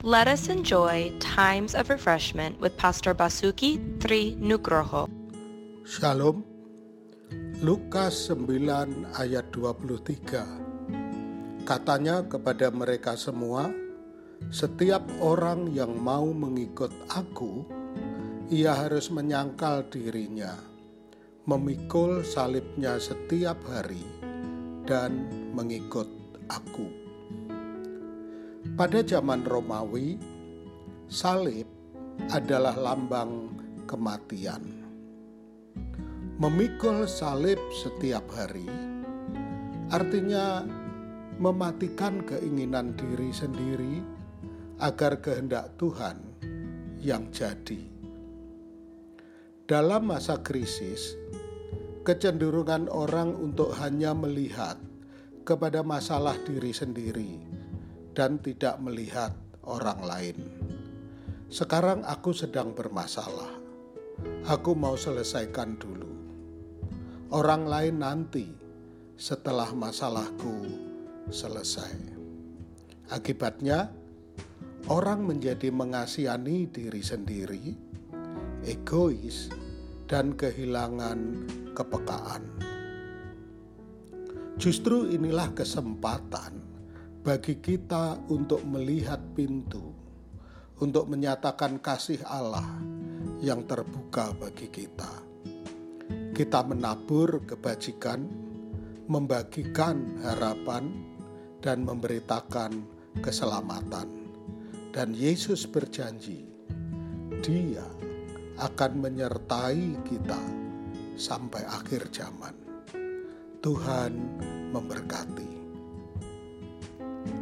Let us enjoy times of refreshment with Pastor Basuki Tri Nugroho. Shalom. Lukas 9 ayat 23. Katanya kepada mereka semua, setiap orang yang mau mengikut aku, ia harus menyangkal dirinya, memikul salibnya setiap hari, dan mengikut aku. Pada zaman Romawi, salib adalah lambang kematian. Memikul salib setiap hari artinya mematikan keinginan diri sendiri agar kehendak Tuhan yang jadi. Dalam masa krisis, kecenderungan orang untuk hanya melihat kepada masalah diri sendiri dan tidak melihat orang lain. Sekarang aku sedang bermasalah. Aku mau selesaikan dulu. Orang lain nanti setelah masalahku selesai. Akibatnya, orang menjadi mengasihani diri sendiri, egois, dan kehilangan kepekaan. Justru inilah kesempatan bagi kita untuk melihat pintu, untuk menyatakan kasih Allah yang terbuka bagi kita. Kita menabur kebajikan, membagikan harapan, dan memberitakan keselamatan. Dan Yesus berjanji, Dia akan menyertai kita sampai akhir zaman. Tuhan memberkati.